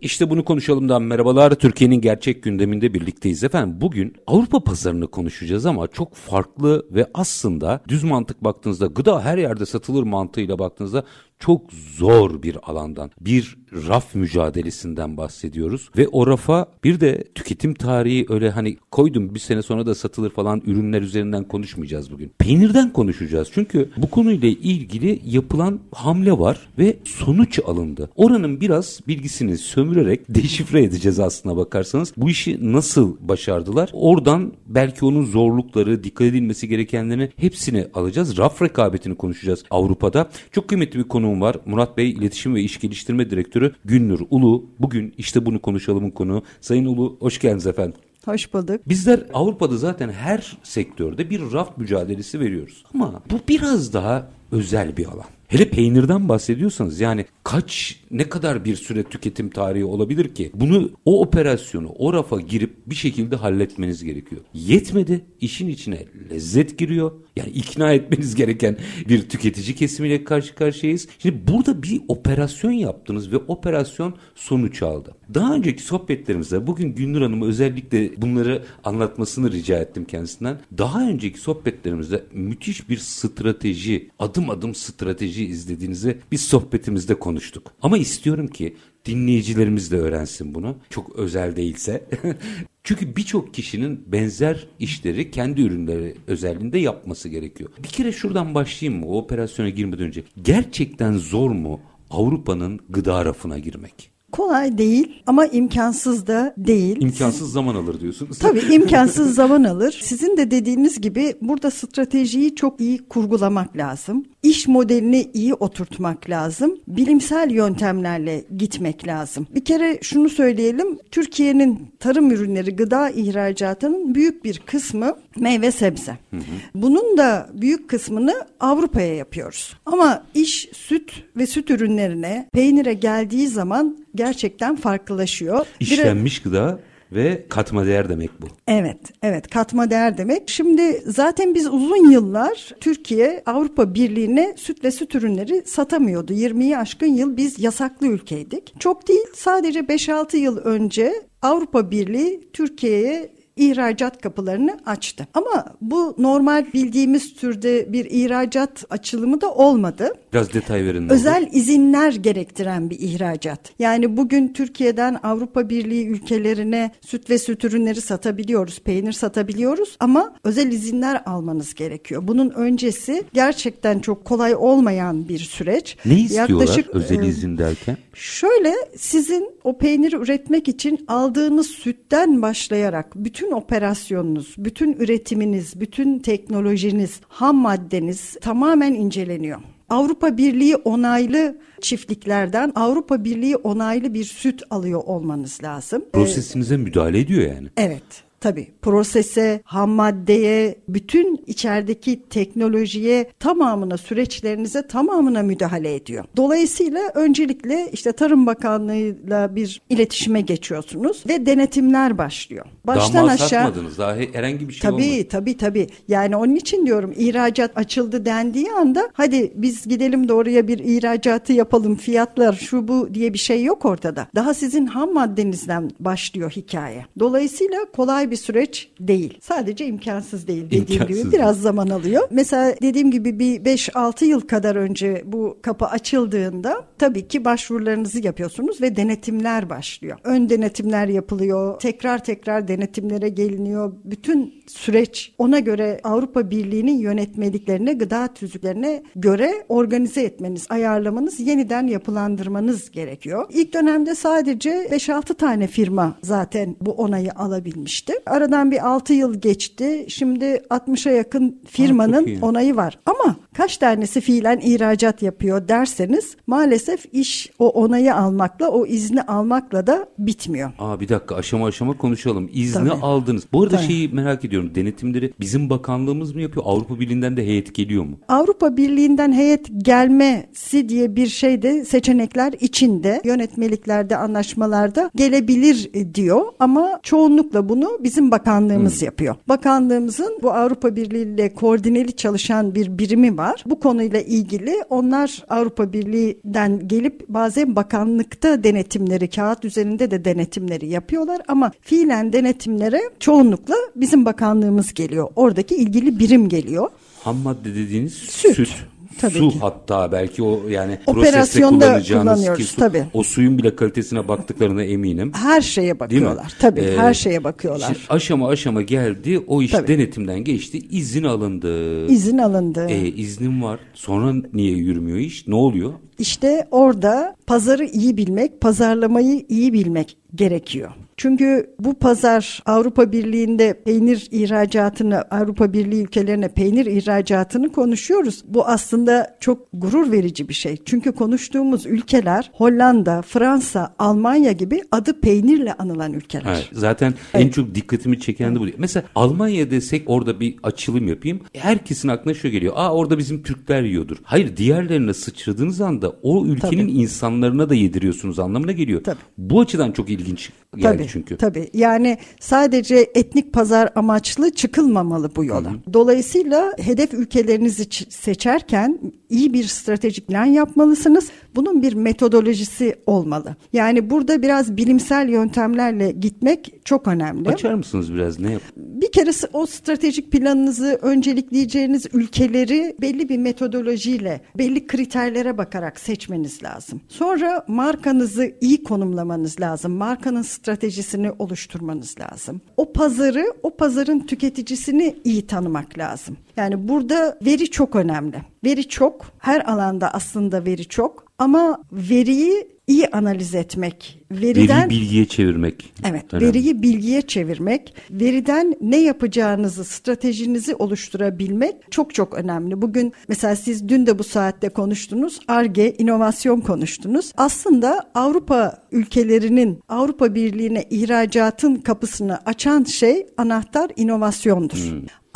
İşte bunu konuşalımdan merhabalar. Türkiye'nin gerçek gündeminde birlikteyiz efendim. Bugün Avrupa pazarını konuşacağız ama çok farklı ve aslında düz mantık baktığınızda gıda her yerde satılır mantığıyla baktığınızda çok zor bir alandan, bir raf mücadelesinden bahsediyoruz. Ve o rafa bir de tüketim tarihi öyle hani koydum bir sene sonra da satılır falan ürünler üzerinden konuşmayacağız bugün. Peynirden konuşacağız. Çünkü bu konuyla ilgili yapılan hamle var ve sonuç alındı. Oranın biraz bilgisini sömürerek deşifre edeceğiz aslına bakarsanız. Bu işi nasıl başardılar? Oradan belki onun zorlukları, dikkat edilmesi gerekenlerini hepsini alacağız. Raf rekabetini konuşacağız Avrupa'da. Çok kıymetli bir konu konuğum var. Murat Bey İletişim ve İş Geliştirme Direktörü Günnür Ulu. Bugün işte bunu konuşalımın konu. Sayın Ulu hoş geldiniz efendim. Hoş bulduk. Bizler Avrupa'da zaten her sektörde bir raf mücadelesi veriyoruz. Ama bu biraz daha özel bir alan. Hele peynirden bahsediyorsanız yani kaç ne kadar bir süre tüketim tarihi olabilir ki? Bunu o operasyonu o rafa girip bir şekilde halletmeniz gerekiyor. Yetmedi işin içine lezzet giriyor. Yani ikna etmeniz gereken bir tüketici kesimiyle karşı karşıyayız. Şimdi burada bir operasyon yaptınız ve operasyon sonuç aldı. Daha önceki sohbetlerimizde bugün Gündür Hanım özellikle bunları anlatmasını rica ettim kendisinden. Daha önceki sohbetlerimizde müthiş bir strateji, adım adım strateji izlediğinizi biz sohbetimizde konuştuk. Ama istiyorum ki dinleyicilerimiz de öğrensin bunu. Çok özel değilse. Çünkü birçok kişinin benzer işleri kendi ürünleri özelliğinde yapması gerekiyor. Bir kere şuradan başlayayım mı o operasyona girmeden önce? Gerçekten zor mu Avrupa'nın gıda rafına girmek? Kolay değil ama imkansız da değil. İmkansız zaman alır diyorsunuz. Tabii imkansız zaman alır. Sizin de dediğiniz gibi burada stratejiyi çok iyi kurgulamak lazım. İş modelini iyi oturtmak lazım. Bilimsel yöntemlerle gitmek lazım. Bir kere şunu söyleyelim. Türkiye'nin tarım ürünleri, gıda ihracatının büyük bir kısmı meyve sebze. Hı hı. Bunun da büyük kısmını Avrupa'ya yapıyoruz. Ama iş süt ve süt ürünlerine, peynire geldiği zaman gerçekten farklılaşıyor. İşlenmiş gıda ve katma değer demek bu. Evet, evet katma değer demek. Şimdi zaten biz uzun yıllar Türkiye Avrupa Birliği'ne süt ve süt ürünleri satamıyordu. 20'yi aşkın yıl biz yasaklı ülkeydik. Çok değil sadece 5-6 yıl önce Avrupa Birliği Türkiye'ye ihracat kapılarını açtı. Ama bu normal bildiğimiz türde bir ihracat açılımı da olmadı. Biraz detay verin. Özel olur. izinler gerektiren bir ihracat. Yani bugün Türkiye'den Avrupa Birliği ülkelerine süt ve süt ürünleri satabiliyoruz, peynir satabiliyoruz ama özel izinler almanız gerekiyor. Bunun öncesi gerçekten çok kolay olmayan bir süreç. Ne istiyorlar Yaklaşık, özel e, izin derken? Şöyle sizin o peyniri üretmek için aldığınız sütten başlayarak bütün operasyonunuz, bütün üretiminiz, bütün teknolojiniz, ham maddeniz tamamen inceleniyor. Avrupa Birliği onaylı çiftliklerden Avrupa Birliği onaylı bir süt alıyor olmanız lazım. Prosesinize ee, müdahale ediyor yani. Evet. Tabii prosese, ham maddeye, bütün içerideki teknolojiye tamamına, süreçlerinize tamamına müdahale ediyor. Dolayısıyla öncelikle işte Tarım Bakanlığı'yla bir iletişime geçiyorsunuz ve denetimler başlıyor. Baştan daha aşağı. satmadınız, daha herhangi bir şey tabii, olmadı. Tabii tabii. Yani onun için diyorum ihracat açıldı dendiği anda hadi biz gidelim de oraya bir ihracatı yapalım, fiyatlar şu bu diye bir şey yok ortada. Daha sizin ham maddenizden başlıyor hikaye. Dolayısıyla kolay bir bir süreç değil. Sadece imkansız değil dediğim imkansız. gibi biraz zaman alıyor. Mesela dediğim gibi bir 5-6 yıl kadar önce bu kapı açıldığında tabii ki başvurularınızı yapıyorsunuz ve denetimler başlıyor. Ön denetimler yapılıyor. Tekrar tekrar denetimlere geliniyor. Bütün süreç ona göre Avrupa Birliği'nin yönetmeliklerine, gıda tüzüklerine göre organize etmeniz, ayarlamanız, yeniden yapılandırmanız gerekiyor. İlk dönemde sadece 5-6 tane firma zaten bu onayı alabilmişti. Aradan bir 6 yıl geçti. Şimdi 60'a yakın firmanın onayı var. Ama kaç tanesi fiilen ihracat yapıyor derseniz maalesef iş o onayı almakla o izni almakla da bitmiyor. Aa bir dakika aşama aşama konuşalım. İzni Tabii. aldınız. Bu arada Tabii. şeyi merak ediyorum. Denetimleri bizim bakanlığımız mı yapıyor? Avrupa Birliği'nden de heyet geliyor mu? Avrupa Birliği'nden heyet gelmesi diye bir şey de seçenekler içinde yönetmeliklerde anlaşmalarda gelebilir diyor ama çoğunlukla bunu bizim bakanlığımız yapıyor. Bakanlığımızın bu Avrupa Birliği ile koordineli çalışan bir birimi var. Bu konuyla ilgili onlar Avrupa Birliği'nden gelip bazen bakanlıkta denetimleri kağıt üzerinde de denetimleri yapıyorlar ama fiilen denetimlere çoğunlukla bizim bakanlığımız geliyor. Oradaki ilgili birim geliyor. Ham madde dediğiniz Süt. süt. Tabii su ki. hatta belki o yani proseste Operasyonda kullanacağınız kullanıyoruz, ki su, tabii. o suyun bile kalitesine baktıklarına eminim. Her şeye bakıyorlar. Tabii Ee, her şeye bakıyorlar. işte aşama aşama geldi. O iş Tabii. denetimden geçti. izin alındı. İzin alındı. E, iznim var. Sonra niye yürümüyor iş? Ne oluyor? İşte orada pazarı iyi bilmek, pazarlamayı iyi bilmek gerekiyor. Çünkü bu pazar Avrupa Birliği'nde peynir ihracatını, Avrupa Birliği ülkelerine peynir ihracatını konuşuyoruz. Bu aslında çok gurur verici bir şey. Çünkü konuştuğumuz ülkeler Hollanda, Fransa, Almanya gibi adı peynirle anılan ülkeler. Evet, zaten en çok dikkatimi çeken de bu. Mesela Almanya desek orada bir açılım yapayım. Herkesin aklına şu geliyor. Aa orada bizim Türkler yiyordur. Hayır diğerlerine sıçradığınız anda o ülkenin Tabii. insanlarına da yediriyorsunuz anlamına geliyor. Tabii. Bu açıdan çok ilginç geldi Tabii, çünkü. Tabii yani sadece etnik pazar amaçlı çıkılmamalı bu yola. Dolayısıyla hedef ülkelerinizi seçerken iyi bir stratejik plan yapmalısınız. Bunun bir metodolojisi olmalı. Yani burada biraz bilimsel yöntemlerle gitmek çok önemli. Açar mısınız biraz ne yap? Bir kere o stratejik planınızı öncelikleyeceğiniz ülkeleri belli bir metodolojiyle, belli kriterlere bakarak seçmeniz lazım. Sonra markanızı iyi konumlamanız lazım. Markanın stratejisini oluşturmanız lazım. O pazarı, o pazarın tüketicisini iyi tanımak lazım. Yani burada veri çok önemli. Veri çok, her alanda aslında veri çok ama veriyi iyi analiz etmek, veriden Veriyi bilgiye çevirmek. Evet, Önemli. veriyi bilgiye çevirmek, veriden ne yapacağınızı, stratejinizi oluşturabilmek çok çok önemli. Bugün mesela siz dün de bu saatte konuştunuz, ARGE, inovasyon konuştunuz. Aslında Avrupa ülkelerinin Avrupa Birliği'ne ihracatın kapısını açan şey anahtar inovasyondur.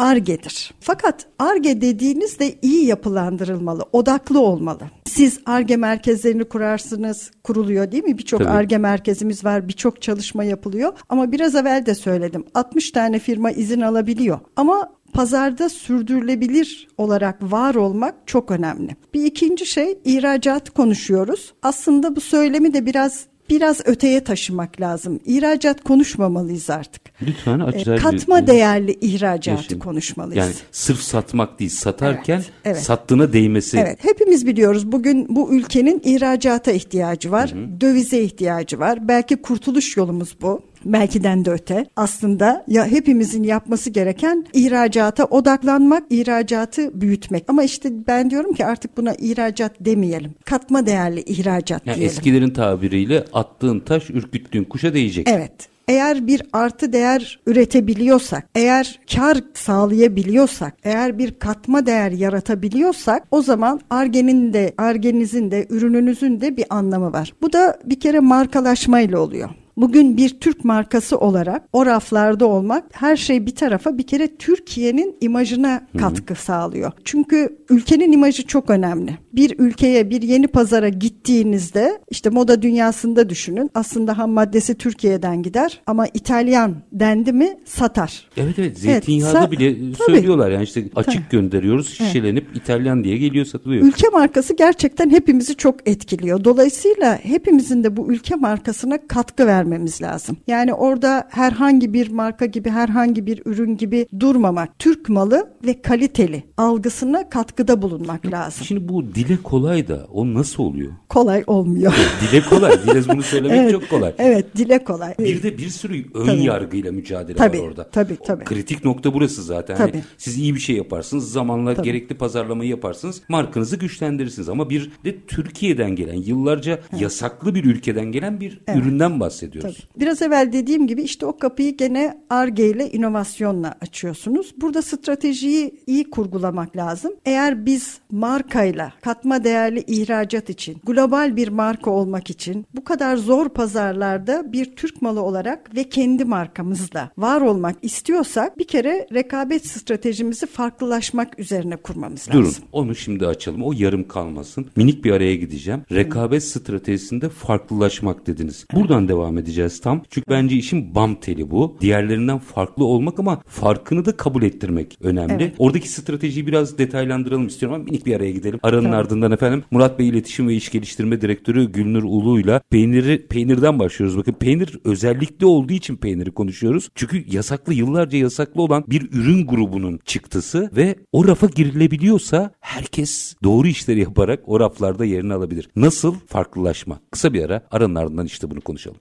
ARGE'dir. Fakat ARGE dediğiniz de iyi yapılandırılmalı, odaklı olmalı. Siz ARGE merkezlerini kurarsınız, kuruluyor değil mi? Birçok. ARGE merkezimiz var, birçok çalışma yapılıyor. Ama biraz evvel de söyledim, 60 tane firma izin alabiliyor. Ama pazarda sürdürülebilir olarak var olmak çok önemli. Bir ikinci şey ihracat konuşuyoruz. Aslında bu söylemi de biraz biraz öteye taşımak lazım. İhracat konuşmamalıyız artık. Lütfen E, açar bir- katma değerli ihracatı Yaşayın. konuşmalıyız. Yani sırf satmak değil satarken Evet, evet. sattığına değmesi. Evet, hepimiz biliyoruz bugün bu ülkenin ihracata ihtiyacı var, dövize ihtiyacı var. Belki kurtuluş yolumuz bu. Belkiden de öte. Aslında ya hepimizin yapması gereken ihracata odaklanmak, ihracatı büyütmek. Ama işte ben diyorum ki artık buna ihracat demeyelim. Katma değerli ihracat Yani diyelim. eskilerin tabiriyle attığın taş ürküttüğün kuşa değecek. Evet. Eğer bir artı değer üretebiliyorsak, eğer kar sağlayabiliyorsak, eğer bir katma değer yaratabiliyorsak o zaman argenin de, argenizin de, ürününüzün de bir anlamı var. Bu da bir kere markalaşmayla oluyor. Bugün bir Türk markası olarak o raflarda olmak her şey bir tarafa bir kere Türkiye'nin imajına katkı sağlıyor. Çünkü ülkenin imajı çok önemli. Bir ülkeye bir yeni pazara gittiğinizde işte moda dünyasında düşünün. Aslında ham maddesi Türkiye'den gider ama İtalyan dendi mi satar. Evet evet zeytinyağda sa- bile tabii. söylüyorlar yani işte açık gönderiyoruz şişelenip İtalyan diye geliyor satılıyor. Ülke markası gerçekten hepimizi çok etkiliyor. Dolayısıyla hepimizin de bu ülke markasına katkı vermemiz lazım. Yani orada herhangi bir marka gibi, herhangi bir ürün gibi durmamak. Türk malı ve kaliteli algısına katkıda bulunmak lazım. Şimdi bu dile kolay da o nasıl oluyor? Kolay olmuyor. Dile kolay. Dile bunu söylemek evet, çok kolay. Evet, dile kolay. Bir de bir sürü ön Tabii. yargıyla mücadele Tabii, var orada. tabii, O tabii. kritik nokta burası zaten. Hani Tabii. siz iyi bir şey yaparsınız, zamanla Tabii. gerekli pazarlamayı yaparsınız, markanızı güçlendirirsiniz. Ama bir de Türkiye'den gelen, yıllarca yasaklı bir ülkeden gelen bir üründen bahsediyoruz. Bahsediyoruz. Tabii. Biraz evvel dediğim gibi işte o kapıyı gene ARGE ile inovasyonla açıyorsunuz. Burada stratejiyi iyi kurgulamak lazım. Eğer biz markayla katma değerli ihracat için, global bir marka olmak için bu kadar zor pazarlarda bir Türk malı olarak ve kendi markamızla var olmak istiyorsak bir kere rekabet stratejimizi farklılaşmak üzerine kurmamız lazım. Durun onu şimdi açalım. O yarım kalmasın. Minik bir araya gideceğim. Rekabet stratejisinde farklılaşmak dediniz. Buradan devam edeceğiz tam. Çünkü bence işin bam teli bu. Diğerlerinden farklı olmak ama farkını da kabul ettirmek önemli. Evet. Oradaki stratejiyi biraz detaylandıralım istiyorum ama minik bir araya gidelim. Aranın Tamam. ardından efendim Murat Bey İletişim ve İş Geliştirme Direktörü Gülnur Ulu'yla peyniri peynirden başlıyoruz. Bakın peynir özellikle olduğu için peyniri konuşuyoruz. Çünkü yasaklı yıllarca yasaklı olan bir ürün grubunun çıktısı ve o rafa girilebiliyorsa herkes doğru işleri yaparak o raflarda yerini alabilir. Nasıl farklılaşma? Kısa bir ara aranın ardından işte bunu konuşalım.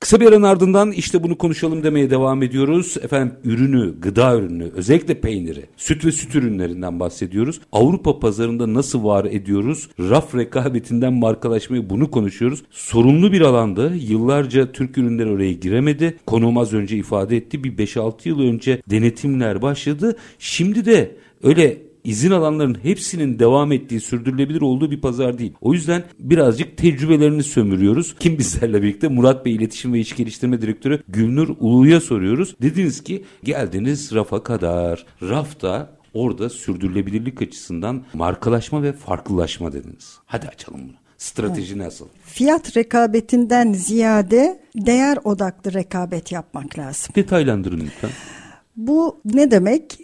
Kısa bir aranın ardından işte bunu konuşalım demeye devam ediyoruz. Efendim ürünü, gıda ürünü, özellikle peyniri, süt ve süt ürünlerinden bahsediyoruz. Avrupa pazarında nasıl var ediyoruz? Raf rekabetinden markalaşmayı bunu konuşuyoruz. Sorunlu bir alandı. Yıllarca Türk ürünleri oraya giremedi. Konuğum az önce ifade etti. Bir 5-6 yıl önce denetimler başladı. Şimdi de öyle izin alanların hepsinin devam ettiği, sürdürülebilir olduğu bir pazar değil. O yüzden birazcık tecrübelerini sömürüyoruz. Kim bizlerle birlikte? Murat Bey İletişim ve İş Geliştirme Direktörü Gülnur Ulu'ya soruyoruz. Dediniz ki geldiniz rafa kadar. Rafta orada sürdürülebilirlik açısından markalaşma ve farklılaşma dediniz. Hadi açalım bunu. Strateji nasıl? Fiyat rekabetinden ziyade değer odaklı rekabet yapmak lazım. Detaylandırın lütfen. Bu ne demek?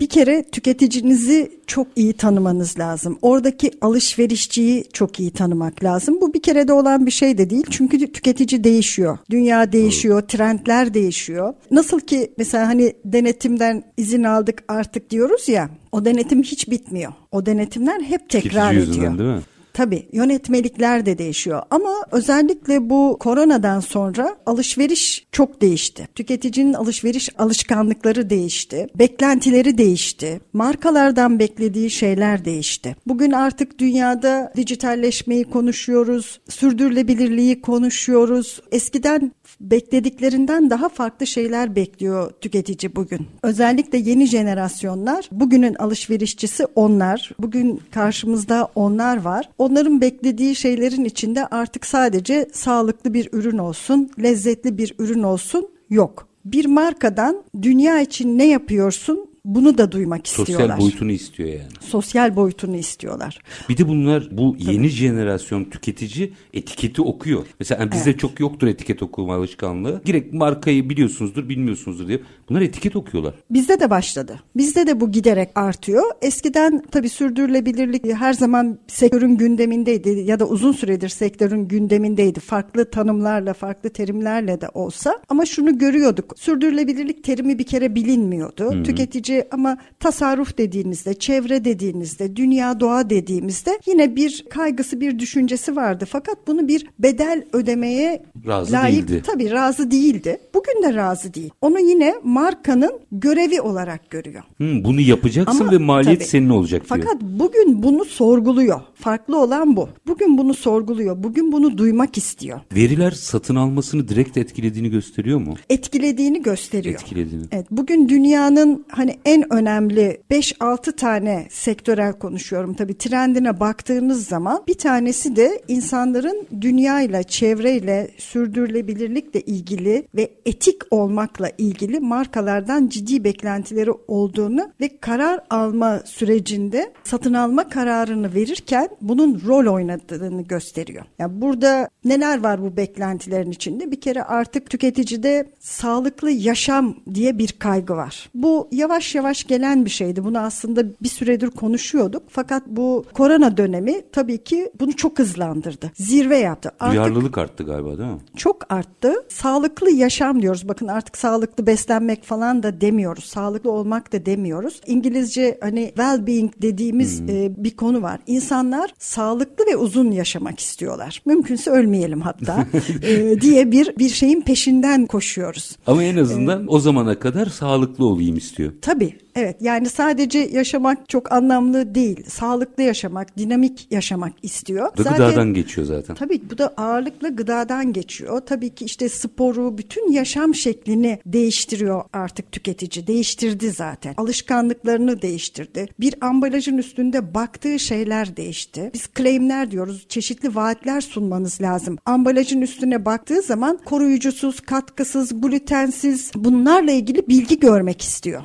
Bir kere tüketicinizi çok iyi tanımanız lazım. Oradaki alışverişçiyi çok iyi tanımak lazım. Bu bir kerede olan bir şey de değil. Çünkü tüketici değişiyor. Dünya değişiyor, trendler değişiyor. Nasıl ki mesela hani denetimden izin aldık artık diyoruz ya. O denetim hiç bitmiyor. O denetimler hep tekrar ediyor. değil mi? Tabii yönetmelikler de değişiyor ama özellikle bu koronadan sonra alışveriş çok değişti. Tüketicinin alışveriş alışkanlıkları değişti. Beklentileri değişti. Markalardan beklediği şeyler değişti. Bugün artık dünyada dijitalleşmeyi konuşuyoruz. Sürdürülebilirliği konuşuyoruz. Eskiden beklediklerinden daha farklı şeyler bekliyor tüketici bugün. Özellikle yeni jenerasyonlar bugünün alışverişçisi onlar. Bugün karşımızda onlar var. Onların beklediği şeylerin içinde artık sadece sağlıklı bir ürün olsun, lezzetli bir ürün olsun yok. Bir markadan dünya için ne yapıyorsun bunu da duymak Sosyal istiyorlar. boyutunu istiyor yani. Sosyal boyutunu istiyorlar. Bir de bunlar bu yeni jenerasyon tüketici etiketi okuyor. Mesela yani bizde çok yoktur etiket okuma alışkanlığı. Direkt markayı biliyorsunuzdur, bilmiyorsunuzdur diye. Bunlar etiket okuyorlar. Bizde de başladı. Bizde de bu giderek artıyor. Eskiden tabii sürdürülebilirlik her zaman sektörün gündemindeydi ya da uzun süredir sektörün gündemindeydi. Farklı tanımlarla, farklı terimlerle de olsa. Ama şunu görüyorduk. Sürdürülebilirlik terimi bir kere bilinmiyordu. Tüketici ama tasarruf dediğinizde, çevre dediğinizde, dünya doğa dediğimizde yine bir kaygısı, bir düşüncesi vardı. Fakat bunu bir bedel ödemeye Razı layık değildi. tabii razı değildi. Bugün de razı değil. Onu yine markanın görevi olarak görüyor. Hı, bunu yapacaksın Ama ve maliyet tabii. senin olacak diyor. Fakat bugün bunu sorguluyor. Farklı olan bu. Bugün bunu sorguluyor. Bugün bunu duymak istiyor. Veriler satın almasını direkt etkilediğini gösteriyor mu? Etkilediğini gösteriyor. Etkilediğini. Evet, bugün dünyanın hani en önemli 5-6 tane sektörel konuşuyorum tabii trendine baktığınız zaman bir tanesi de insanların dünyayla, çevreyle, sürdürülebilirlikle ilgili ve etik olmakla ilgili markalardan ciddi beklentileri olduğunu ve karar alma sürecinde satın alma kararını verirken bunun rol oynadığını gösteriyor. Yani burada neler var bu beklentilerin içinde? Bir kere artık tüketicide sağlıklı yaşam diye bir kaygı var. Bu yavaş yavaş gelen bir şeydi. Bunu aslında bir süredir konuşuyorduk. Fakat bu korona dönemi tabii ki bunu çok hızlandırdı. Zirve yaptı. Artık Duyarlılık arttı galiba değil mi? Çok arttı. Sağlıklı yaşam diyoruz. Bakın artık sağlıklı beslenmek falan da demiyoruz. Sağlıklı olmak da demiyoruz. İngilizce hani well-being dediğimiz hmm. e, bir konu var. İnsanlar sağlıklı ve uzun yaşamak istiyorlar. Mümkünse ölmeyelim hatta e, diye bir bir şeyin peşinden koşuyoruz. Ama en azından ee, o zamana kadar sağlıklı olayım istiyor. Tabii bébé. Evet yani sadece yaşamak çok anlamlı değil. Sağlıklı yaşamak, dinamik yaşamak istiyor. Da zaten, gıdadan geçiyor zaten. Tabii bu da ağırlıkla gıdadan geçiyor. Tabii ki işte sporu, bütün yaşam şeklini değiştiriyor artık tüketici. Değiştirdi zaten. Alışkanlıklarını değiştirdi. Bir ambalajın üstünde baktığı şeyler değişti. Biz claimler diyoruz. Çeşitli vaatler sunmanız lazım. Ambalajın üstüne baktığı zaman koruyucusuz, katkısız, glutensiz bunlarla ilgili bilgi görmek istiyor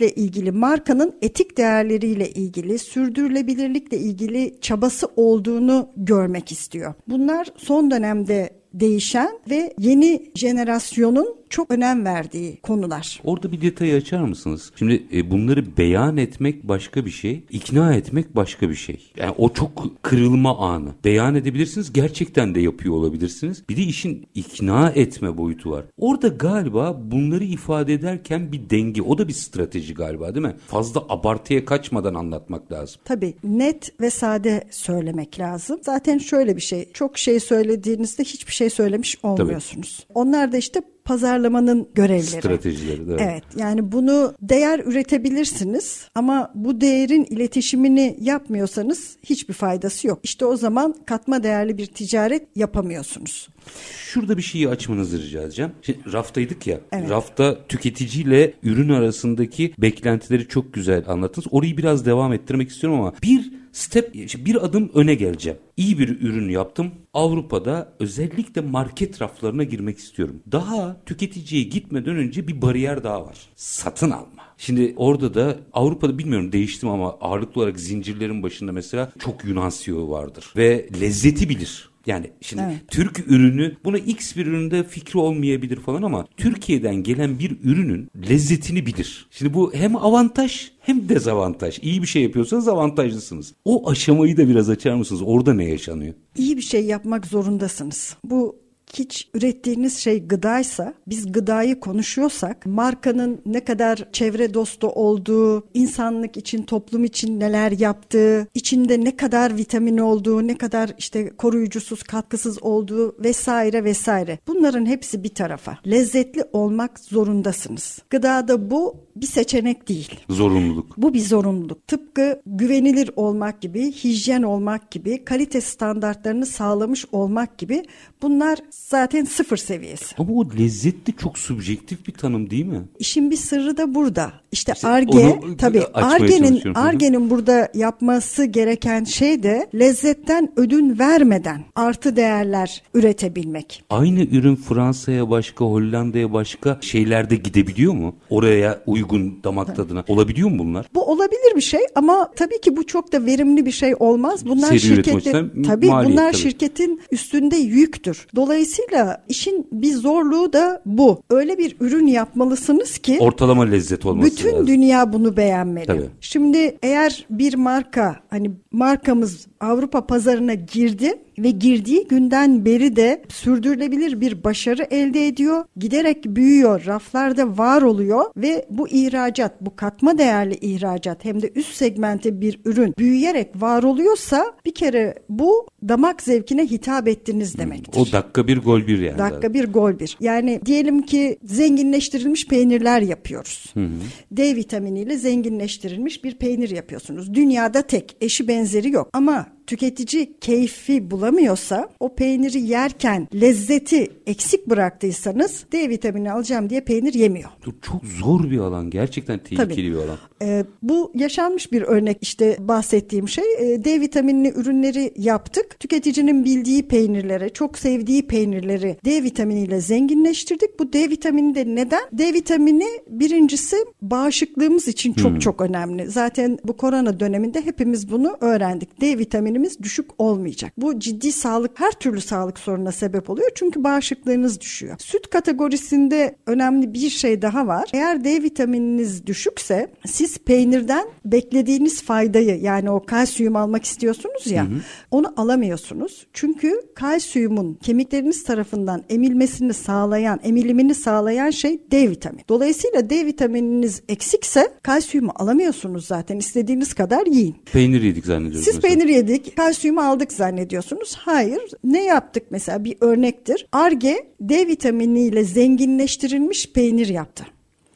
etiklikle ilgili markanın etik değerleriyle ilgili sürdürülebilirlikle ilgili çabası olduğunu görmek istiyor. Bunlar son dönemde değişen ve yeni jenerasyonun çok önem verdiği konular. Orada bir detayı açar mısınız? Şimdi e, bunları beyan etmek başka bir şey, ikna etmek başka bir şey. Yani o çok kırılma anı. Beyan edebilirsiniz, gerçekten de yapıyor olabilirsiniz. Bir de işin ikna etme boyutu var. Orada galiba bunları ifade ederken bir denge, o da bir strateji galiba değil mi? Fazla abartıya kaçmadan anlatmak lazım. Tabii net ve sade söylemek lazım. Zaten şöyle bir şey, çok şey söylediğinizde hiçbir şey söylemiş olmuyorsunuz. Tabii. Onlar da işte pazarlamanın görevleri. Stratejileri. Evet. evet. Yani bunu değer üretebilirsiniz ama bu değerin iletişimini yapmıyorsanız hiçbir faydası yok. İşte o zaman katma değerli bir ticaret yapamıyorsunuz. Şurada bir şeyi açmanızı rica edeceğim. Şimdi raftaydık ya. Evet. Rafta tüketiciyle ürün arasındaki beklentileri çok güzel anlattınız. Orayı biraz devam ettirmek istiyorum ama bir step bir adım öne geleceğim. İyi bir ürün yaptım. Avrupa'da özellikle market raflarına girmek istiyorum. Daha tüketiciye gitmeden önce bir bariyer daha var. Satın alma. Şimdi orada da Avrupa'da bilmiyorum değiştim ama ağırlıklı olarak zincirlerin başında mesela çok Yunan CEO vardır. Ve lezzeti bilir. Yani şimdi evet. Türk ürünü buna X bir üründe fikri olmayabilir falan ama Türkiye'den gelen bir ürünün lezzetini bilir. Şimdi bu hem avantaj hem dezavantaj. İyi bir şey yapıyorsanız avantajlısınız. O aşamayı da biraz açar mısınız? Orada ne yaşanıyor? İyi bir şey yapmak zorundasınız. Bu hiç ürettiğiniz şey gıdaysa, biz gıdayı konuşuyorsak, markanın ne kadar çevre dostu olduğu, insanlık için, toplum için neler yaptığı, içinde ne kadar vitamin olduğu, ne kadar işte koruyucusuz, katkısız olduğu vesaire vesaire. Bunların hepsi bir tarafa. Lezzetli olmak zorundasınız. Gıdada bu bir seçenek değil. Zorunluluk. Bu bir zorunluluk. Tıpkı güvenilir olmak gibi, hijyen olmak gibi, kalite standartlarını sağlamış olmak gibi bunlar zaten sıfır seviyesi. Ama o lezzetli çok subjektif bir tanım değil mi? İşin bir sırrı da burada. İşte Arge tabii Arge'nin Arge'nin burada yapması gereken şey de lezzetten ödün vermeden artı değerler üretebilmek. Aynı ürün Fransa'ya başka, Hollanda'ya başka şeylerde gidebiliyor mu? Oraya uygun damak tadına. Olabiliyor mu bunlar? Bu olabilir bir şey ama tabii ki bu çok da verimli bir şey olmaz. Bunlar Seri şirkette tabii bunlar tabii. şirketin üstünde yüktür. Dolayısıyla işin bir zorluğu da bu. Öyle bir ürün yapmalısınız ki ortalama lezzet olması bütün lazım. dünya bunu beğenmeli. Tabii. Şimdi eğer bir marka hani markamız Avrupa pazarına girdi ve girdiği günden beri de sürdürülebilir bir başarı elde ediyor. Giderek büyüyor, raflarda var oluyor ve bu ihracat, bu katma değerli ihracat hem de üst segmente bir ürün büyüyerek var oluyorsa bir kere bu damak zevkine hitap ettiniz demektir. O dakika bir gol bir yani. Dakika bir gol bir. Yani diyelim ki zenginleştirilmiş peynirler yapıyoruz. Hı hı. D vitaminiyle zenginleştirilmiş bir peynir yapıyorsunuz. Dünyada tek, eşi benzeri yok. Ama tüketici keyfi bulamıyorsa o peyniri yerken lezzeti eksik bıraktıysanız D vitamini alacağım diye peynir yemiyor. Çok zor bir alan. Gerçekten tehlikeli Tabii. bir alan. Ee, bu yaşanmış bir örnek işte bahsettiğim şey. Ee, D vitaminli ürünleri yaptık. Tüketicinin bildiği peynirlere, çok sevdiği peynirleri D vitaminiyle zenginleştirdik. Bu D vitamini de neden? D vitamini birincisi bağışıklığımız için çok hmm. çok önemli. Zaten bu korona döneminde hepimiz bunu öğrendik. D vitamini vitaminimiz düşük olmayacak. Bu ciddi sağlık, her türlü sağlık sorununa sebep oluyor. Çünkü bağışıklığınız düşüyor. Süt kategorisinde önemli bir şey daha var. Eğer D vitamininiz düşükse siz peynirden beklediğiniz faydayı yani o kalsiyum almak istiyorsunuz ya hı hı. onu alamıyorsunuz. Çünkü kalsiyumun kemikleriniz tarafından emilmesini sağlayan, emilimini sağlayan şey D vitamini. Dolayısıyla D vitamininiz eksikse kalsiyumu alamıyorsunuz zaten. istediğiniz kadar yiyin. Peynir yedik zannediyorsunuz. Siz mesela. peynir yedik, kalsiyumu aldık zannediyorsunuz. Hayır. Ne yaptık mesela bir örnektir. Arge D vitaminiyle zenginleştirilmiş peynir yaptı.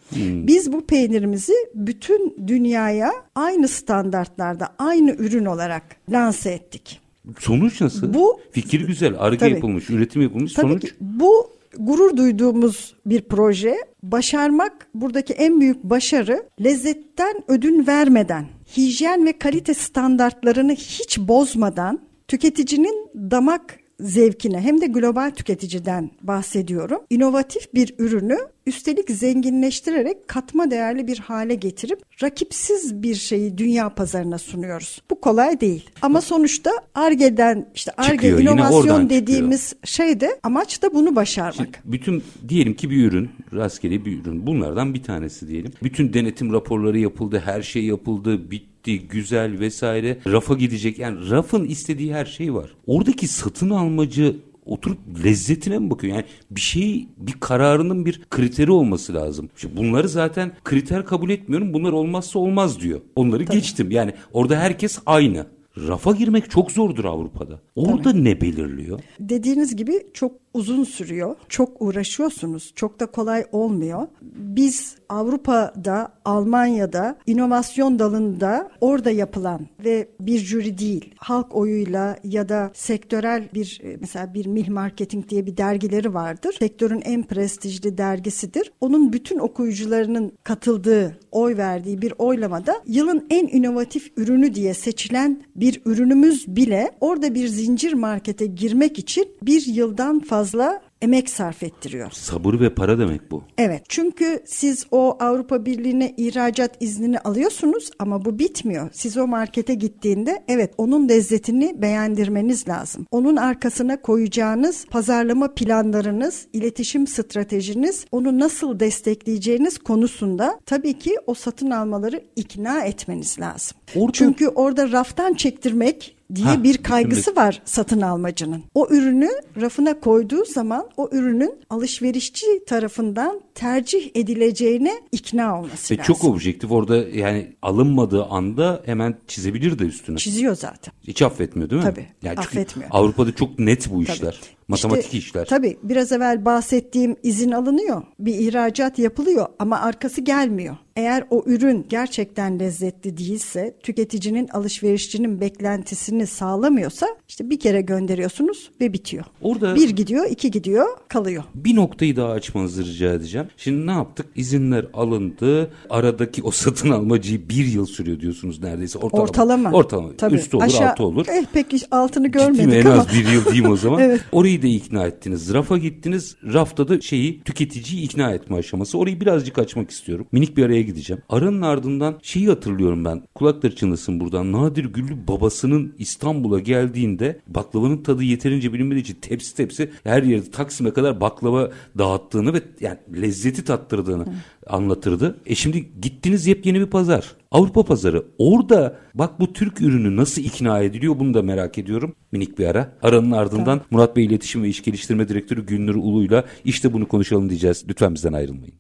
Hmm. Biz bu peynirimizi bütün dünyaya aynı standartlarda, aynı ürün olarak lanse ettik. Sonuç nasıl? Bu fikir güzel, arge yapılmış, üretim yapılmış. Tabii sonuç ki, bu gurur duyduğumuz bir proje. Başarmak buradaki en büyük başarı lezzetten ödün vermeden, hijyen ve kalite standartlarını hiç bozmadan tüketicinin damak zevkine hem de global tüketiciden bahsediyorum. İnovatif bir ürünü üstelik zenginleştirerek katma değerli bir hale getirip rakipsiz bir şeyi dünya pazarına sunuyoruz. Bu kolay değil. Ama sonuçta ARGE'den işte ARGE inovasyon dediğimiz çıkıyor. şey de amaç da bunu başarmak. Şimdi bütün diyelim ki bir ürün, rastgele bir ürün. Bunlardan bir tanesi diyelim. Bütün denetim raporları yapıldı, her şey yapıldı, bitti, güzel vesaire. Rafa gidecek. Yani rafın istediği her şey var. Oradaki satın almacı oturup lezzetine mi bakıyor? Yani bir şey bir kararının bir kriteri olması lazım. İşte bunları zaten kriter kabul etmiyorum. Bunlar olmazsa olmaz diyor. Onları Tabii. geçtim. Yani orada herkes aynı. Rafa girmek çok zordur Avrupa'da. Orada Tabii. ne belirliyor? Dediğiniz gibi çok uzun sürüyor. Çok uğraşıyorsunuz. Çok da kolay olmuyor. Biz Avrupa'da, Almanya'da inovasyon dalında orada yapılan ve bir jüri değil, halk oyuyla ya da sektörel bir e, mesela bir Mil Marketing diye bir dergileri vardır. Sektörün en prestijli dergisidir. Onun bütün okuyucularının katıldığı, oy verdiği bir oylamada yılın en inovatif ürünü diye seçilen bir ürünümüz bile orada bir zincir markete girmek için bir yıldan fazla emek sarf ettiriyor. Sabır ve para demek bu. Evet çünkü siz o Avrupa Birliği'ne ihracat iznini alıyorsunuz ama bu bitmiyor. Siz o markete gittiğinde evet onun lezzetini beğendirmeniz lazım. Onun arkasına koyacağınız pazarlama planlarınız, iletişim stratejiniz, onu nasıl destekleyeceğiniz konusunda tabii ki o satın almaları ikna etmeniz lazım. Orada... Çünkü orada raftan çektirmek diye ha, bir kaygısı bütün... var satın almacının. O ürünü rafına koyduğu zaman o ürünün alışverişçi tarafından tercih edileceğine ikna olması Ve lazım. Çok objektif orada yani alınmadığı anda hemen çizebilir de üstüne. Çiziyor zaten. Hiç affetmiyor değil mi? Tabii yani affetmiyor. Avrupa'da çok net bu işler. Matematik işte, işler. Tabii biraz evvel bahsettiğim izin alınıyor. Bir ihracat yapılıyor ama arkası gelmiyor. Eğer o ürün gerçekten lezzetli değilse, tüketicinin, alışverişçinin beklentisini sağlamıyorsa işte bir kere gönderiyorsunuz ve bitiyor. Orada bir gidiyor, iki gidiyor, kalıyor. Bir noktayı daha açmanızı rica edeceğim. Şimdi ne yaptık? İzinler alındı. Aradaki o satın almacıyı bir yıl sürüyor diyorsunuz neredeyse. Ortalama. Ortalama. Ortalama. Tabii. Üstü olur, Aşağı, altı olur. Eh, peki altını görmedik Ciddi mi? En ama. az bir yıl diyeyim o zaman. evet. Orayı da ikna ettiniz. Rafa gittiniz. Rafta da şeyi tüketiciyi ikna etme aşaması. Orayı birazcık açmak istiyorum. Minik bir araya gideceğim. Aranın ardından şeyi hatırlıyorum ben. Kulakları çınlasın buradan. Nadir Güllü babasının İstanbul'a geldiğinde baklavanın tadı yeterince bilinmediği için tepsi tepsi her yerde Taksim'e kadar baklava dağıttığını ve yani lezzeti tattırdığını Hı. anlatırdı. E şimdi gittiniz yepyeni bir pazar. Avrupa pazarı. Orada bak bu Türk ürünü nasıl ikna ediliyor bunu da merak ediyorum. Minik bir ara. Aranın ardından tamam. Murat Bey İletişim ve İş Geliştirme Direktörü Gülnur Ulu'yla işte bunu konuşalım diyeceğiz. Lütfen bizden ayrılmayın.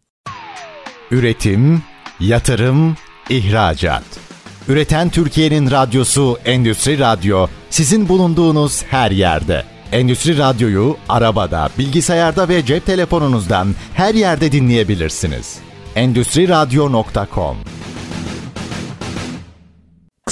Üretim, yatırım, ihracat. Üreten Türkiye'nin radyosu Endüstri Radyo sizin bulunduğunuz her yerde. Endüstri Radyo'yu arabada, bilgisayarda ve cep telefonunuzdan her yerde dinleyebilirsiniz. Endüstri Radyo.com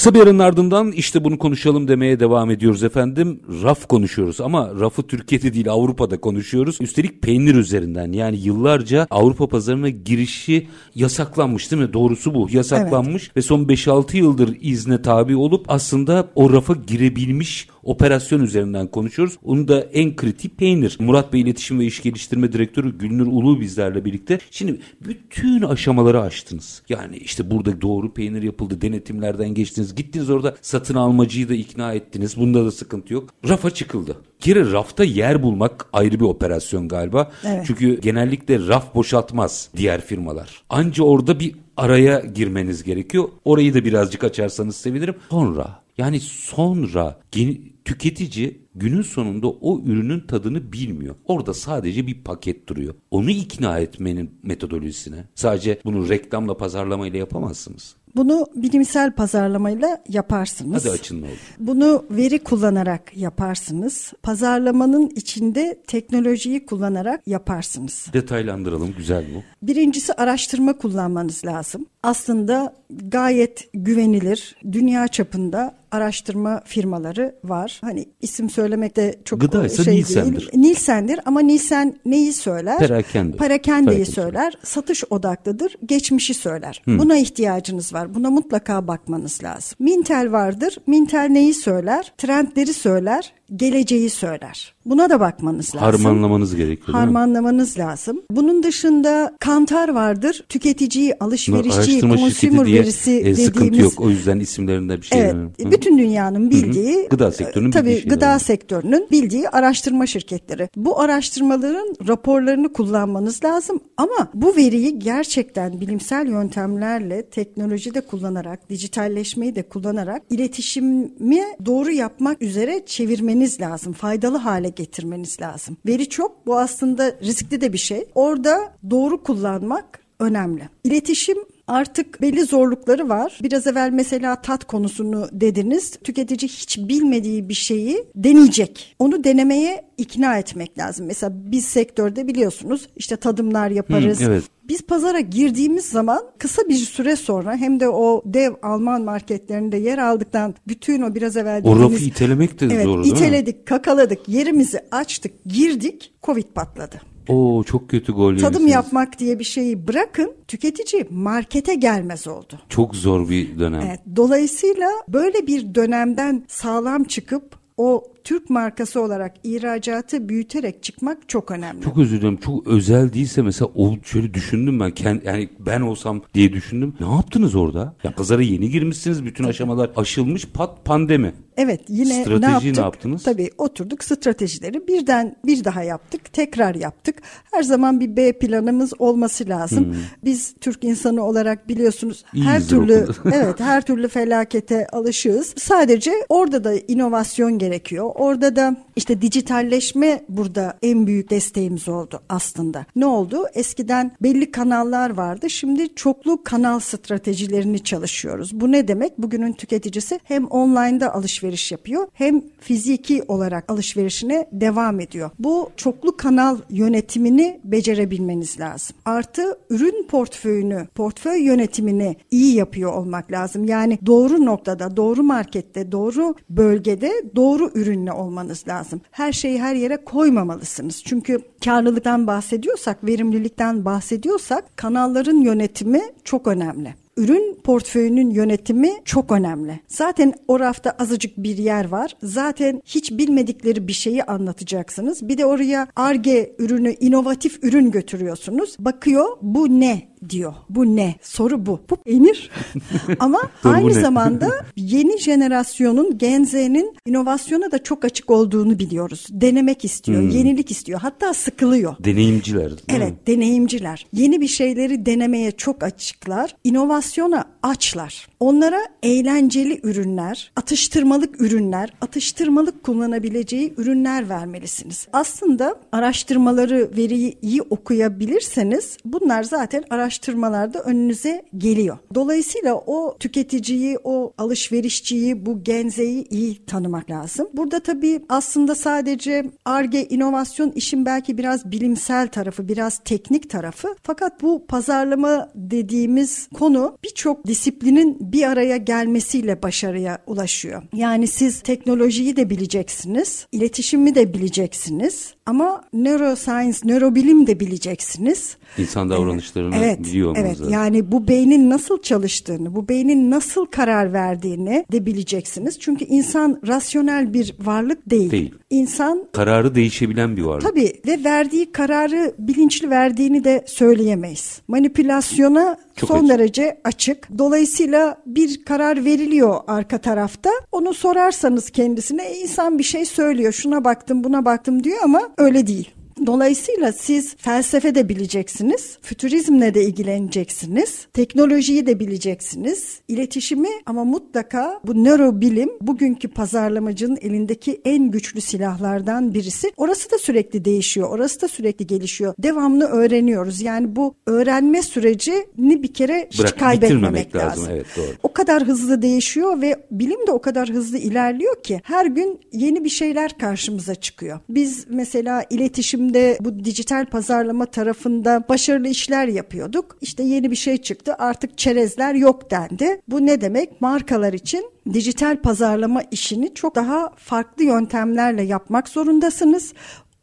Kısa bir aranın ardından işte bunu konuşalım demeye devam ediyoruz efendim. Raf konuşuyoruz ama rafı Türkiye'de değil Avrupa'da konuşuyoruz. Üstelik peynir üzerinden yani yıllarca Avrupa pazarına girişi yasaklanmış değil mi? Doğrusu bu yasaklanmış evet. ve son 5-6 yıldır izne tabi olup aslında o rafa girebilmiş operasyon üzerinden konuşuyoruz. Onun da en kritik peynir. Murat Bey İletişim ve İş Geliştirme Direktörü Gülnur Ulu bizlerle birlikte. Şimdi bütün aşamaları aştınız. Yani işte burada doğru peynir yapıldı. Denetimlerden geçtiniz. Gittiniz orada satın almacıyı da ikna ettiniz. Bunda da sıkıntı yok. Rafa çıkıldı. Kere rafta yer bulmak ayrı bir operasyon galiba. Evet. Çünkü genellikle raf boşaltmaz diğer firmalar. Anca orada bir araya girmeniz gerekiyor. Orayı da birazcık açarsanız sevinirim. Sonra yani sonra tüketici günün sonunda o ürünün tadını bilmiyor. Orada sadece bir paket duruyor. Onu ikna etmenin metodolojisine. Sadece bunu reklamla pazarlamayla yapamazsınız. Bunu bilimsel pazarlamayla yaparsınız. Hadi açın ne olur. Bunu veri kullanarak yaparsınız. Pazarlamanın içinde teknolojiyi kullanarak yaparsınız. Detaylandıralım güzel bu. Birincisi araştırma kullanmanız lazım. Aslında gayet güvenilir dünya çapında araştırma firmaları var. Hani isim söylemekte çok Gıdaysa şey Nielsen'dir. değil. Nielsen'dir ama Nielsen neyi söyler? Perakende. Parakendeyi Perakende. söyler. Satış odaklıdır. Geçmişi söyler. Buna ihtiyacınız var. Buna mutlaka bakmanız lazım. Mintel vardır. Mintel neyi söyler? Trendleri söyler. Geleceği söyler. Buna da bakmanız lazım. Harmanlamanız gerekiyor? Harmanlamanız lazım. Bunun dışında kantar vardır. Tüketiciyi, Bunlar alışverişçi, araştırma şirketi consumer diye verisi e, dediğimiz sıkıntı yok. O yüzden isimlerinde bir şey Evet. Hı. bütün dünyanın bildiği, Gıda sektörünün e, tabii bildiği şeyler gıda bunlar. sektörünün bildiği araştırma şirketleri. Bu araştırmaların raporlarını kullanmanız lazım ama bu veriyi gerçekten bilimsel yöntemlerle, teknoloji de kullanarak, dijitalleşmeyi de kullanarak iletişimi doğru yapmak üzere çevirmeniz lazım. Faydalı hale getirmeniz lazım. Veri çok, bu aslında riskli de bir şey. Orada doğru kullanmak önemli. İletişim Artık belli zorlukları var. Biraz evvel mesela tat konusunu dediniz. Tüketici hiç bilmediği bir şeyi deneyecek. Onu denemeye ikna etmek lazım. Mesela biz sektörde biliyorsunuz işte tadımlar yaparız. Hı, evet. Biz pazara girdiğimiz zaman kısa bir süre sonra hem de o dev Alman marketlerinde yer aldıktan bütün o biraz evvel O rafı itelemek de evet, zor değil mi? iteledik, kakaladık, yerimizi açtık, girdik, Covid patladı. Oo çok kötü gol Tadım yemişsiniz. yapmak diye bir şeyi bırakın tüketici markete gelmez oldu. Çok zor bir dönem. Evet, dolayısıyla böyle bir dönemden sağlam çıkıp o Türk markası olarak ihracatı büyüterek çıkmak çok önemli. Çok özür dilerim. Çok özel değilse mesela o şöyle düşündüm ben. Kend, yani ben olsam diye düşündüm. Ne yaptınız orada? Ya pazara yeni girmişsiniz. Bütün aşamalar aşılmış. Pat pandemi. Evet yine Stratejiyi ne yaptık? ne yaptınız? Tabii oturduk stratejileri birden bir daha yaptık. Tekrar yaptık. Her zaman bir B planımız olması lazım. Biz Türk insanı olarak biliyorsunuz her İyiyizdir o türlü evet her türlü felakete alışığız. Sadece orada da inovasyon gerekiyor. Orada da işte dijitalleşme burada en büyük desteğimiz oldu aslında. Ne oldu? Eskiden belli kanallar vardı. Şimdi çoklu kanal stratejilerini çalışıyoruz. Bu ne demek? Bugünün tüketicisi hem online'da alışveriş yapıyor hem fiziki olarak alışverişine devam ediyor. Bu çoklu kanal yönetimini becerebilmeniz lazım. Artı ürün portföyünü, portföy yönetimini iyi yapıyor olmak lazım. Yani doğru noktada, doğru markette, doğru bölgede doğru ürünle olmanız lazım. Her şeyi her yere koymamalısınız. Çünkü karlılıktan bahsediyorsak, verimlilikten bahsediyorsak kanalların yönetimi çok önemli. Ürün portföyünün yönetimi çok önemli. Zaten o rafta azıcık bir yer var. Zaten hiç bilmedikleri bir şeyi anlatacaksınız. Bir de oraya arge ürünü, inovatif ürün götürüyorsunuz. Bakıyor bu ne diyor. Bu ne? Soru bu. Bu peynir. Ama aynı zamanda yeni jenerasyonun Gen Z'nin inovasyona da çok açık olduğunu biliyoruz. Denemek istiyor, yenilik istiyor. Hatta sıkılıyor. Deneyimciler. mi? Evet, deneyimciler. Yeni bir şeyleri denemeye çok açıklar. İnovasyona açlar. Onlara eğlenceli ürünler, atıştırmalık ürünler, atıştırmalık kullanabileceği ürünler vermelisiniz. Aslında araştırmaları, veriyi iyi okuyabilirseniz bunlar zaten araştırmalarda önünüze geliyor. Dolayısıyla o tüketiciyi, o alışverişçiyi, bu genzeyi iyi tanımak lazım. Burada tabii aslında sadece ARGE inovasyon işin belki biraz bilimsel tarafı, biraz teknik tarafı. Fakat bu pazarlama dediğimiz konu birçok disiplinin bir araya gelmesiyle başarıya ulaşıyor. Yani siz teknolojiyi de bileceksiniz, iletişimi de bileceksiniz ama neuroscience, nörobilim de bileceksiniz. İnsan davranışlarını evet, biliyor Evet, lazım. yani bu beynin nasıl çalıştığını, bu beynin nasıl karar verdiğini de bileceksiniz. Çünkü insan rasyonel bir varlık değil. Değil. İnsan Kararı değişebilen bir varlık. Tabii ve verdiği kararı bilinçli verdiğini de söyleyemeyiz. Manipülasyona Çok son açık. derece açık. Dolayısıyla bir karar veriliyor arka tarafta. Onu sorarsanız kendisine "E, insan bir şey söylüyor. Şuna baktım, buna baktım diyor ama öyle değil. Dolayısıyla siz felsefe de bileceksiniz, fütürizmle de ilgileneceksiniz, teknolojiyi de bileceksiniz, iletişimi ama mutlaka bu nörobilim bugünkü pazarlamacının elindeki en güçlü silahlardan birisi. Orası da sürekli değişiyor, orası da sürekli gelişiyor. Devamlı öğreniyoruz. Yani bu öğrenme sürecini bir kere hiç Bırak, kaybetmemek lazım. lazım. Evet, doğru. O kadar hızlı değişiyor ve bilim de o kadar hızlı ilerliyor ki her gün yeni bir şeyler karşımıza çıkıyor. Biz mesela iletişimde bu dijital pazarlama tarafında başarılı işler yapıyorduk. İşte yeni bir şey çıktı artık çerezler yok dendi. Bu ne demek? Markalar için dijital pazarlama işini çok daha farklı yöntemlerle yapmak zorundasınız.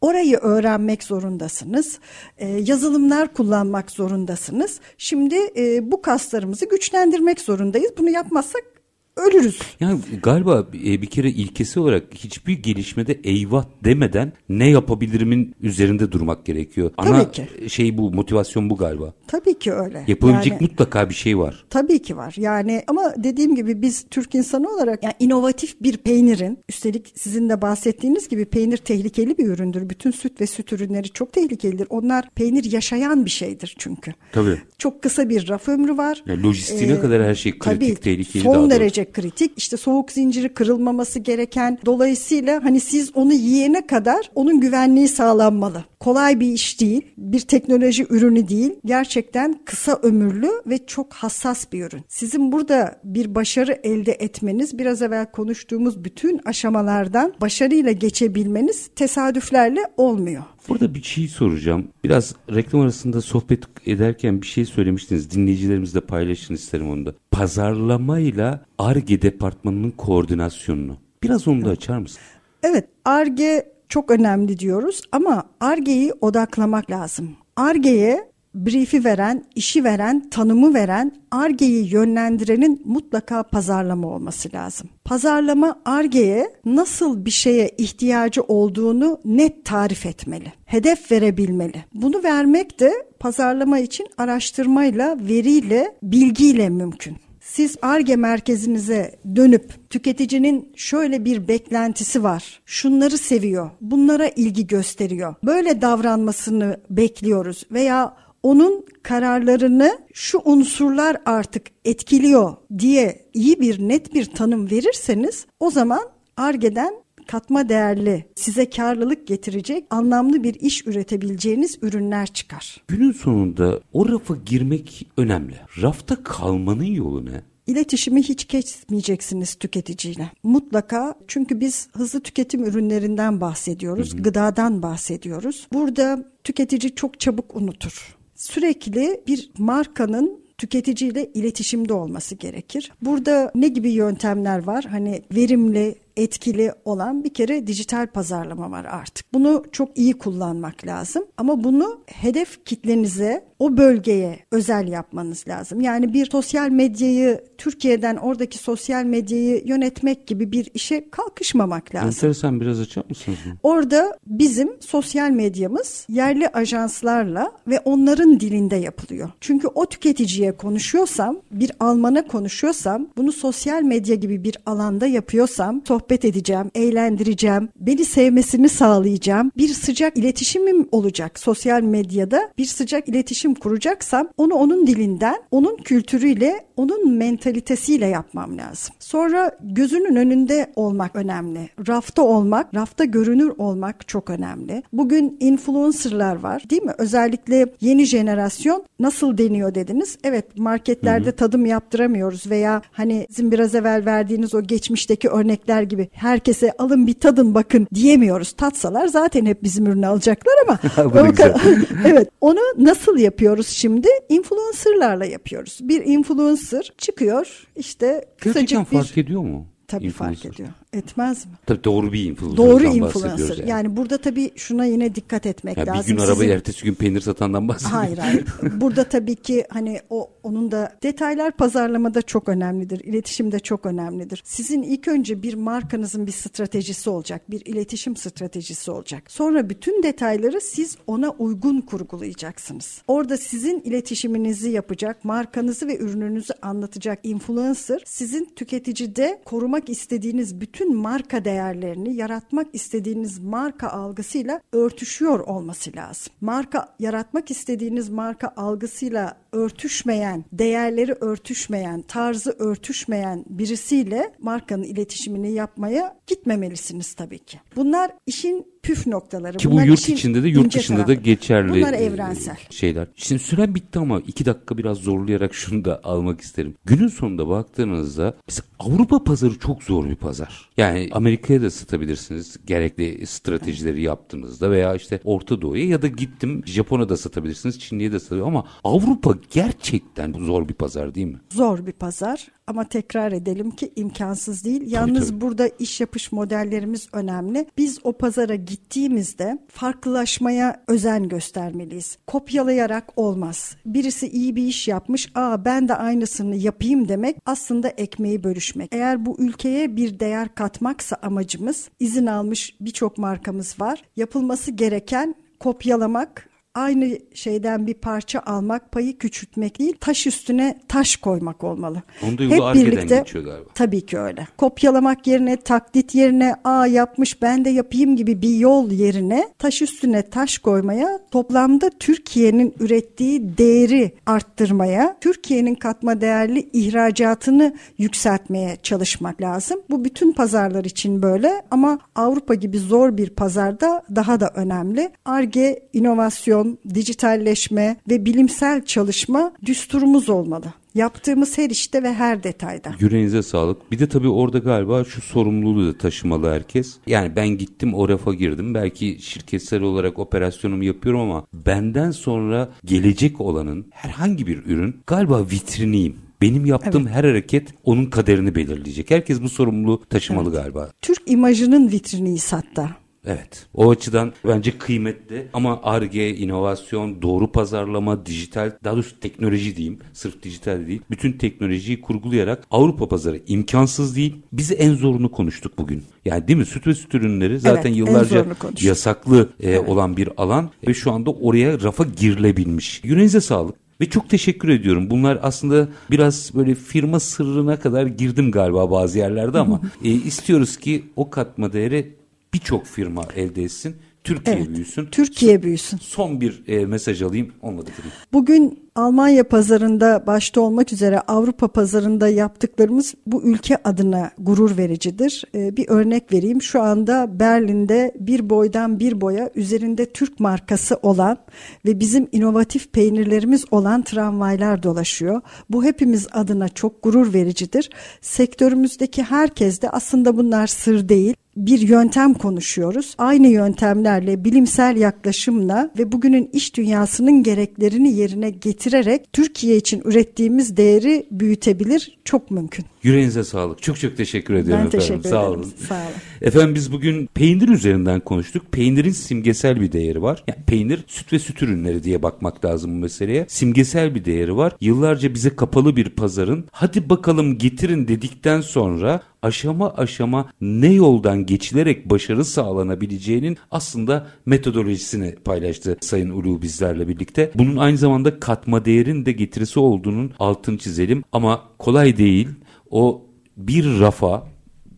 Orayı öğrenmek zorundasınız. Ee, yazılımlar kullanmak zorundasınız. Şimdi e, bu kaslarımızı güçlendirmek zorundayız. Bunu yapmazsak ölürüz. Yani galiba e, bir kere ilkesi olarak hiçbir gelişmede eyvah demeden ne yapabilirimin üzerinde durmak gerekiyor. Ana Tabii ki. şey bu, motivasyon bu galiba. Tabii ki öyle. Yapılabilecek Yani- mutlaka bir şey var. Tabii ki var. Yani ama dediğim gibi biz Türk insanı olarak yani inovatif bir peynirin üstelik sizin de bahsettiğiniz gibi peynir tehlikeli bir üründür. Bütün süt ve süt ürünleri çok tehlikelidir. Onlar peynir yaşayan bir şeydir çünkü. Tabii. Çok kısa bir raf ömrü var. Yani lojistiğine kadar her şey kritik, tabii, tehlikeli Son doğrusu. Derece kritik. İşte soğuk zinciri kırılmaması gereken. Dolayısıyla hani siz onu yiyene kadar onun güvenliği sağlanmalı. Kolay bir iş değil. Bir teknoloji ürünü değil. Gerçekten kısa ömürlü ve çok hassas bir ürün. Sizin burada bir başarı elde etmeniz biraz evvel konuştuğumuz bütün aşamalardan başarıyla geçebilmeniz tesadüflerle olmuyor. Burada bir şey soracağım. Biraz reklam arasında sohbet ederken bir şey söylemiştiniz. Dinleyicilerimizle paylaşın isterim onu da. Pazarlamayla ARGE departmanının koordinasyonunu. Biraz onu da açar mısın? Evet, ARGE çok önemli diyoruz ama ARGE'yi odaklamak lazım. ARGE'ye brief'i veren, işi veren, tanımı veren, ARGE'yi yönlendirenin mutlaka pazarlama olması lazım. Pazarlama ARGE'ye nasıl bir şeye ihtiyacı olduğunu net tarif etmeli. Hedef verebilmeli. Bunu vermek de pazarlama için araştırmayla, veriyle, bilgiyle mümkün. Siz ARGE merkezinize dönüp tüketicinin şöyle bir beklentisi var. Şunları seviyor. Bunlara ilgi gösteriyor. Böyle davranmasını bekliyoruz veya onun kararlarını şu unsurlar artık etkiliyor diye iyi bir net bir tanım verirseniz o zaman ARGE'den katma değerli, size karlılık getirecek, anlamlı bir iş üretebileceğiniz ürünler çıkar. Günün sonunda o rafa girmek önemli. Rafta kalmanın yolu ne? İletişimi hiç kesmeyeceksiniz tüketiciyle. Mutlaka çünkü biz hızlı tüketim ürünlerinden bahsediyoruz, gıdadan bahsediyoruz. Burada tüketici çok çabuk unutur. Sürekli bir markanın tüketiciyle iletişimde olması gerekir. Burada ne gibi yöntemler var? Hani verimli, etkili olan bir kere dijital pazarlama var artık. Bunu çok iyi kullanmak lazım ama bunu hedef kitlenize, o bölgeye özel yapmanız lazım. Yani bir sosyal medyayı Türkiye'den oradaki sosyal medyayı yönetmek gibi bir işe kalkışmamak lazım. Enteresan biraz açar mısınız? bunu? Orada bizim sosyal medyamız yerli ajanslarla ve onların dilinde yapılıyor. Çünkü o tüketiciye konuşuyorsam, bir Alman'a konuşuyorsam, bunu sosyal medya gibi bir alanda yapıyorsam, sohbet edeceğim, eğlendireceğim, beni sevmesini sağlayacağım. Bir sıcak iletişimim olacak sosyal medyada. Bir sıcak iletişim kuracaksam onu onun dilinden, onun kültürüyle, onun mentalitesiyle yapmam lazım. Sonra gözünün önünde olmak önemli. Rafta olmak, rafta görünür olmak çok önemli. Bugün influencerlar var değil mi? Özellikle yeni jenerasyon nasıl deniyor dediniz. Evet marketlerde tadım yaptıramıyoruz veya hani sizin biraz evvel verdiğiniz o geçmişteki örnekler gibi herkese alın bir tadın bakın diyemiyoruz. Tatsalar zaten hep bizim ürünü alacaklar ama güzel. evet onu nasıl yapıyoruz şimdi? Influencerlarla yapıyoruz. Bir influencer çıkıyor işte Gerçekten kısacık bir fark ediyor mu? tabii fark influencer? ediyor. Etmez mi? Tabii doğru bir influencer. Doğru influencer. Yani. burada tabii şuna yine dikkat etmek Ya lazım. bir gün arabayı Sizin- ertesi gün peynir satandan bahsediyor. Hayır hayır. Burada tabii ki hani o onun da detaylar pazarlamada çok önemlidir. İletişimde çok önemlidir. Sizin ilk önce bir markanızın bir stratejisi olacak. Bir iletişim stratejisi olacak. Sonra bütün detayları siz ona uygun kurgulayacaksınız. Orada sizin iletişiminizi yapacak, markanızı ve ürününüzü anlatacak influencer sizin tüketicide korumak istediğiniz bütün marka değerlerini yaratmak istediğiniz marka algısıyla örtüşüyor olması lazım. Marka yaratmak istediğiniz marka algısıyla örtüşmeyen, değerleri örtüşmeyen, tarzı örtüşmeyen birisiyle markanın iletişimini yapmaya gitmemelisiniz tabii ki. Bunlar işin püf noktaları. Ki bu Bunlar yurt işin içinde de yurt dışında da tarafı. geçerli Bunlar e, evrensel. şeyler. Şimdi süren bitti ama iki dakika biraz zorlayarak şunu da almak isterim. Günün sonunda baktığınızda mesela Avrupa pazarı çok zor bir pazar. Yani Amerika'ya da satabilirsiniz gerekli stratejileri yaptığınızda veya işte Orta Doğu'ya ya da gittim Japon'a da satabilirsiniz, Çinli'ye de satabilirsiniz ama Avrupa gerçekten zor bir pazar değil mi? zor bir pazar ama tekrar edelim ki imkansız değil. Yalnız tabii. burada iş yapış modellerimiz önemli. Biz o pazara gittiğimizde farklılaşmaya özen göstermeliyiz. Kopyalayarak olmaz. Birisi iyi bir iş yapmış, "Aa ben de aynısını yapayım." demek aslında ekmeği bölüşmek. Eğer bu ülkeye bir değer katmaksa amacımız, izin almış birçok markamız var. Yapılması gereken kopyalamak aynı şeyden bir parça almak, payı küçültmek değil, taş üstüne taş koymak olmalı. Onda yolu Ar-Ge'den geçiyor galiba. Tabii ki öyle. Kopyalamak yerine, taklit yerine, aa yapmış ben de yapayım gibi bir yol yerine taş üstüne taş koymaya, toplamda Türkiye'nin ürettiği değeri arttırmaya, Türkiye'nin katma değerli ihracatını yükseltmeye çalışmak lazım. Bu bütün pazarlar için böyle ama Avrupa gibi zor bir pazarda daha da önemli. Arge, inovasyon, dijitalleşme ve bilimsel çalışma düsturumuz olmalı. Yaptığımız her işte ve her detayda. Yüreğinize sağlık. Bir de tabii orada galiba şu sorumluluğu da taşımalı herkes. Yani ben gittim o rafa girdim. Belki şirketsel olarak operasyonumu yapıyorum ama benden sonra gelecek olanın herhangi bir ürün galiba vitriniyim. Benim yaptığım her hareket onun kaderini belirleyecek. Herkes bu sorumluluğu taşımalı galiba. Türk imajının vitriniyiz hatta. Evet. O açıdan bence kıymetli ama ARGE, inovasyon, doğru pazarlama, dijital, daha doğrusu teknoloji diyeyim. Sırf dijital değil. Bütün teknolojiyi kurgulayarak Avrupa pazarı imkansız değil. Biz en zorunu konuştuk bugün. Yani değil mi? Süt ve süt ürünleri zaten en yıllarca yasaklı e, olan bir alan ve şu anda oraya rafa girilebilmiş. Yüreğinize sağlık. Ve çok teşekkür ediyorum. Bunlar aslında biraz böyle firma sırrına kadar girdim galiba bazı yerlerde ama e, istiyoruz ki o katma değeri birçok firma elde etsin. Türkiye Evet. büyüsün. Türkiye büyüsün. Son bir e, mesaj alayım. Onunla bitireyim. Bugün Almanya pazarında başta olmak üzere Avrupa pazarında yaptıklarımız bu ülke adına gurur vericidir. Ee, bir örnek vereyim. Şu anda Berlin'de bir boydan bir boya üzerinde Türk markası olan ve bizim inovatif peynirlerimiz olan tramvaylar dolaşıyor. Bu hepimiz adına çok gurur vericidir. Sektörümüzdeki herkes de aslında bunlar sır değil bir yöntem konuşuyoruz. Aynı yöntemlerle, bilimsel yaklaşımla ve bugünün iş dünyasının gereklerini yerine getirerek Türkiye için ürettiğimiz değeri büyütebilir. Çok mümkün. Yüreğinize sağlık. Çok çok teşekkür ediyorum Ben efendim. teşekkür Sağ ederim. olun. Sağ olun. Efendim biz bugün peynir üzerinden konuştuk. Peynirin simgesel bir değeri var. Yani peynir süt ve süt ürünleri diye bakmak lazım bu meseleye. Simgesel bir değeri var. Yıllarca bize kapalı bir pazarın hadi bakalım getirin dedikten sonra aşama aşama ne yoldan geçilerek başarı sağlanabileceğinin aslında metodolojisini paylaştı Sayın Ulu bizlerle birlikte. Bunun aynı zamanda katma değerin de getirisi olduğunun altını çizelim ama kolay değil. O bir rafa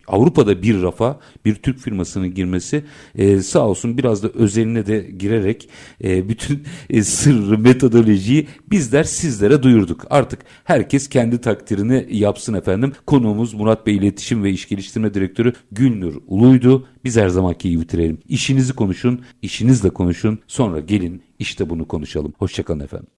Avrupa'da bir rafa bir Türk firmasının girmesi e, sağ olsun biraz da özeline de girerek e, bütün e, sırrı metodolojiyi bizler sizlere duyurduk. Artık herkes kendi takdirini yapsın efendim. Konuğumuz Murat Bey İletişim ve İş Geliştirme Direktörü Gülnur Ulu'ydu. Biz her zamanki gibi bitirelim. İşinizi konuşun, işinizle konuşun. Sonra gelin işte bunu konuşalım. Hoşçakalın efendim.